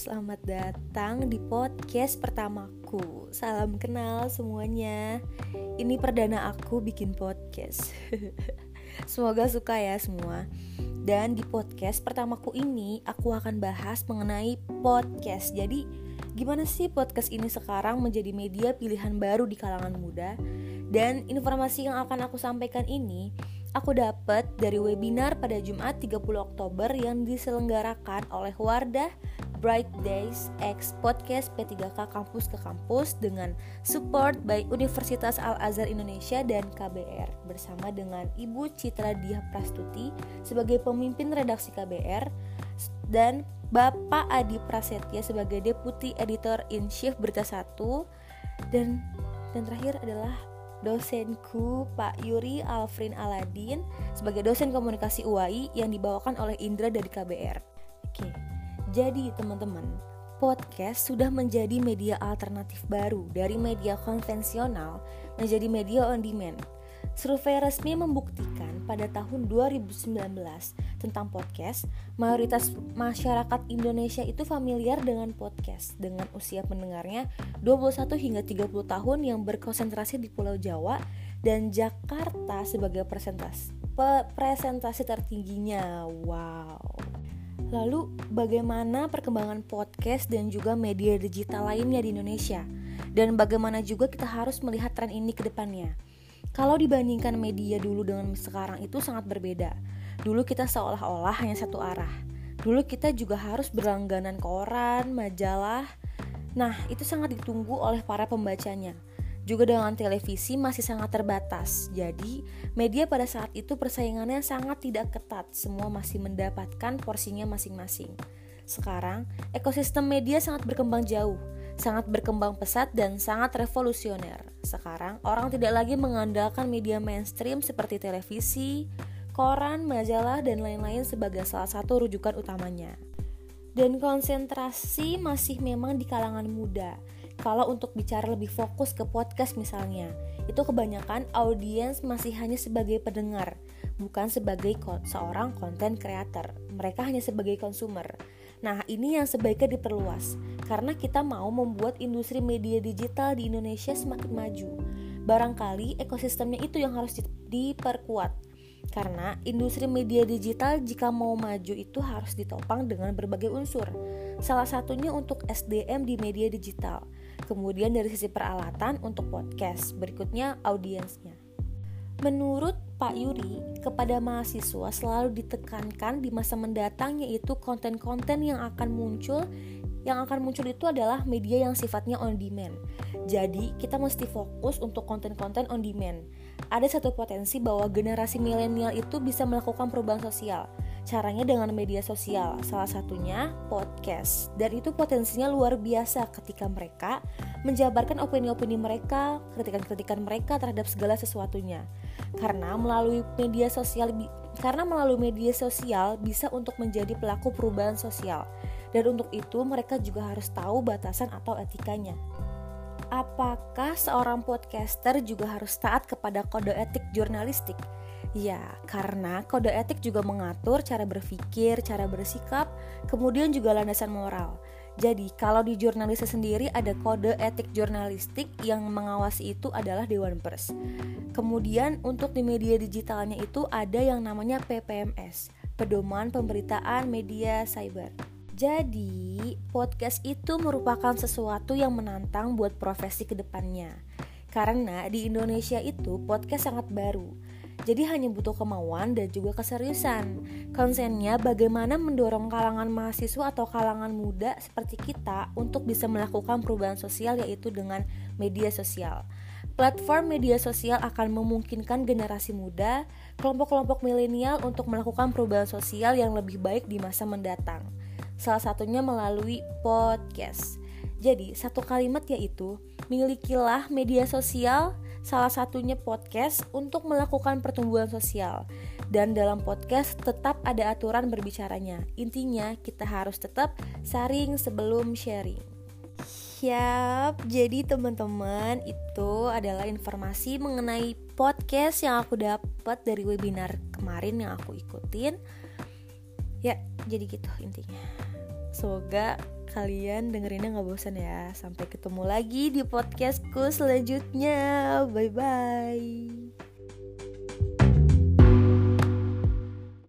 selamat datang di podcast pertamaku. Salam kenal semuanya. Ini perdana aku bikin podcast. Semoga suka ya semua. Dan di podcast pertamaku ini aku akan bahas mengenai podcast. Jadi, gimana sih podcast ini sekarang menjadi media pilihan baru di kalangan muda? Dan informasi yang akan aku sampaikan ini aku dapat dari webinar pada Jumat 30 Oktober yang diselenggarakan oleh Wardah Bright Days X Podcast P3K Kampus ke Kampus dengan support by Universitas Al-Azhar Indonesia dan KBR bersama dengan Ibu Citra Diah Prastuti sebagai pemimpin redaksi KBR dan Bapak Adi Prasetya sebagai Deputi Editor in Chief Berita 1 dan dan terakhir adalah dosenku Pak Yuri Alfrin Aladin sebagai dosen komunikasi UAI yang dibawakan oleh Indra dari KBR. Jadi teman-teman, podcast sudah menjadi media alternatif baru dari media konvensional menjadi media on demand. Survei resmi membuktikan pada tahun 2019 tentang podcast, mayoritas masyarakat Indonesia itu familiar dengan podcast dengan usia pendengarnya 21 hingga 30 tahun yang berkonsentrasi di Pulau Jawa dan Jakarta sebagai presentasi presentasi tertingginya. Wow. Lalu bagaimana perkembangan podcast dan juga media digital lainnya di Indonesia? Dan bagaimana juga kita harus melihat tren ini ke depannya? Kalau dibandingkan media dulu dengan sekarang itu sangat berbeda. Dulu kita seolah-olah hanya satu arah. Dulu kita juga harus berlangganan koran, majalah. Nah, itu sangat ditunggu oleh para pembacanya. Juga dengan televisi masih sangat terbatas. Jadi, media pada saat itu persaingannya sangat tidak ketat. Semua masih mendapatkan porsinya masing-masing. Sekarang, ekosistem media sangat berkembang jauh sangat berkembang pesat dan sangat revolusioner. Sekarang, orang tidak lagi mengandalkan media mainstream seperti televisi, koran, majalah, dan lain-lain sebagai salah satu rujukan utamanya. Dan konsentrasi masih memang di kalangan muda. Kalau untuk bicara lebih fokus ke podcast misalnya, itu kebanyakan audiens masih hanya sebagai pendengar, bukan sebagai seorang konten creator. Mereka hanya sebagai konsumer. Nah, ini yang sebaiknya diperluas karena kita mau membuat industri media digital di Indonesia semakin maju. Barangkali ekosistemnya itu yang harus diperkuat. Karena industri media digital jika mau maju itu harus ditopang dengan berbagai unsur. Salah satunya untuk SDM di media digital. Kemudian dari sisi peralatan untuk podcast, berikutnya audiensnya. Menurut Pak Yuri, kepada mahasiswa selalu ditekankan di masa mendatang yaitu konten-konten yang akan muncul yang akan muncul itu adalah media yang sifatnya on demand. Jadi, kita mesti fokus untuk konten-konten on demand. Ada satu potensi bahwa generasi milenial itu bisa melakukan perubahan sosial. Caranya dengan media sosial, salah satunya podcast. Dan itu potensinya luar biasa ketika mereka menjabarkan opini-opini mereka, kritikan-kritikan mereka terhadap segala sesuatunya karena melalui media sosial karena melalui media sosial bisa untuk menjadi pelaku perubahan sosial dan untuk itu mereka juga harus tahu batasan atau etikanya. Apakah seorang podcaster juga harus taat kepada kode etik jurnalistik? Ya, karena kode etik juga mengatur cara berpikir, cara bersikap, kemudian juga landasan moral. Jadi, kalau di jurnalistik sendiri ada kode etik jurnalistik yang mengawasi itu adalah Dewan Pers. Kemudian untuk di media digitalnya itu ada yang namanya PPMS, Pedoman Pemberitaan Media Cyber. Jadi, podcast itu merupakan sesuatu yang menantang buat profesi ke depannya. Karena di Indonesia itu podcast sangat baru jadi hanya butuh kemauan dan juga keseriusan. Konsennya bagaimana mendorong kalangan mahasiswa atau kalangan muda seperti kita untuk bisa melakukan perubahan sosial yaitu dengan media sosial. Platform media sosial akan memungkinkan generasi muda, kelompok-kelompok milenial untuk melakukan perubahan sosial yang lebih baik di masa mendatang. Salah satunya melalui podcast. Jadi, satu kalimat yaitu milikilah media sosial salah satunya podcast untuk melakukan pertumbuhan sosial. Dan dalam podcast tetap ada aturan berbicaranya. Intinya kita harus tetap saring sebelum sharing. Siap, jadi teman-teman itu adalah informasi mengenai podcast yang aku dapat dari webinar kemarin yang aku ikutin. Ya, jadi gitu intinya. Semoga kalian dengerinnya nggak bosan ya. Sampai ketemu lagi di podcastku selanjutnya. Bye bye.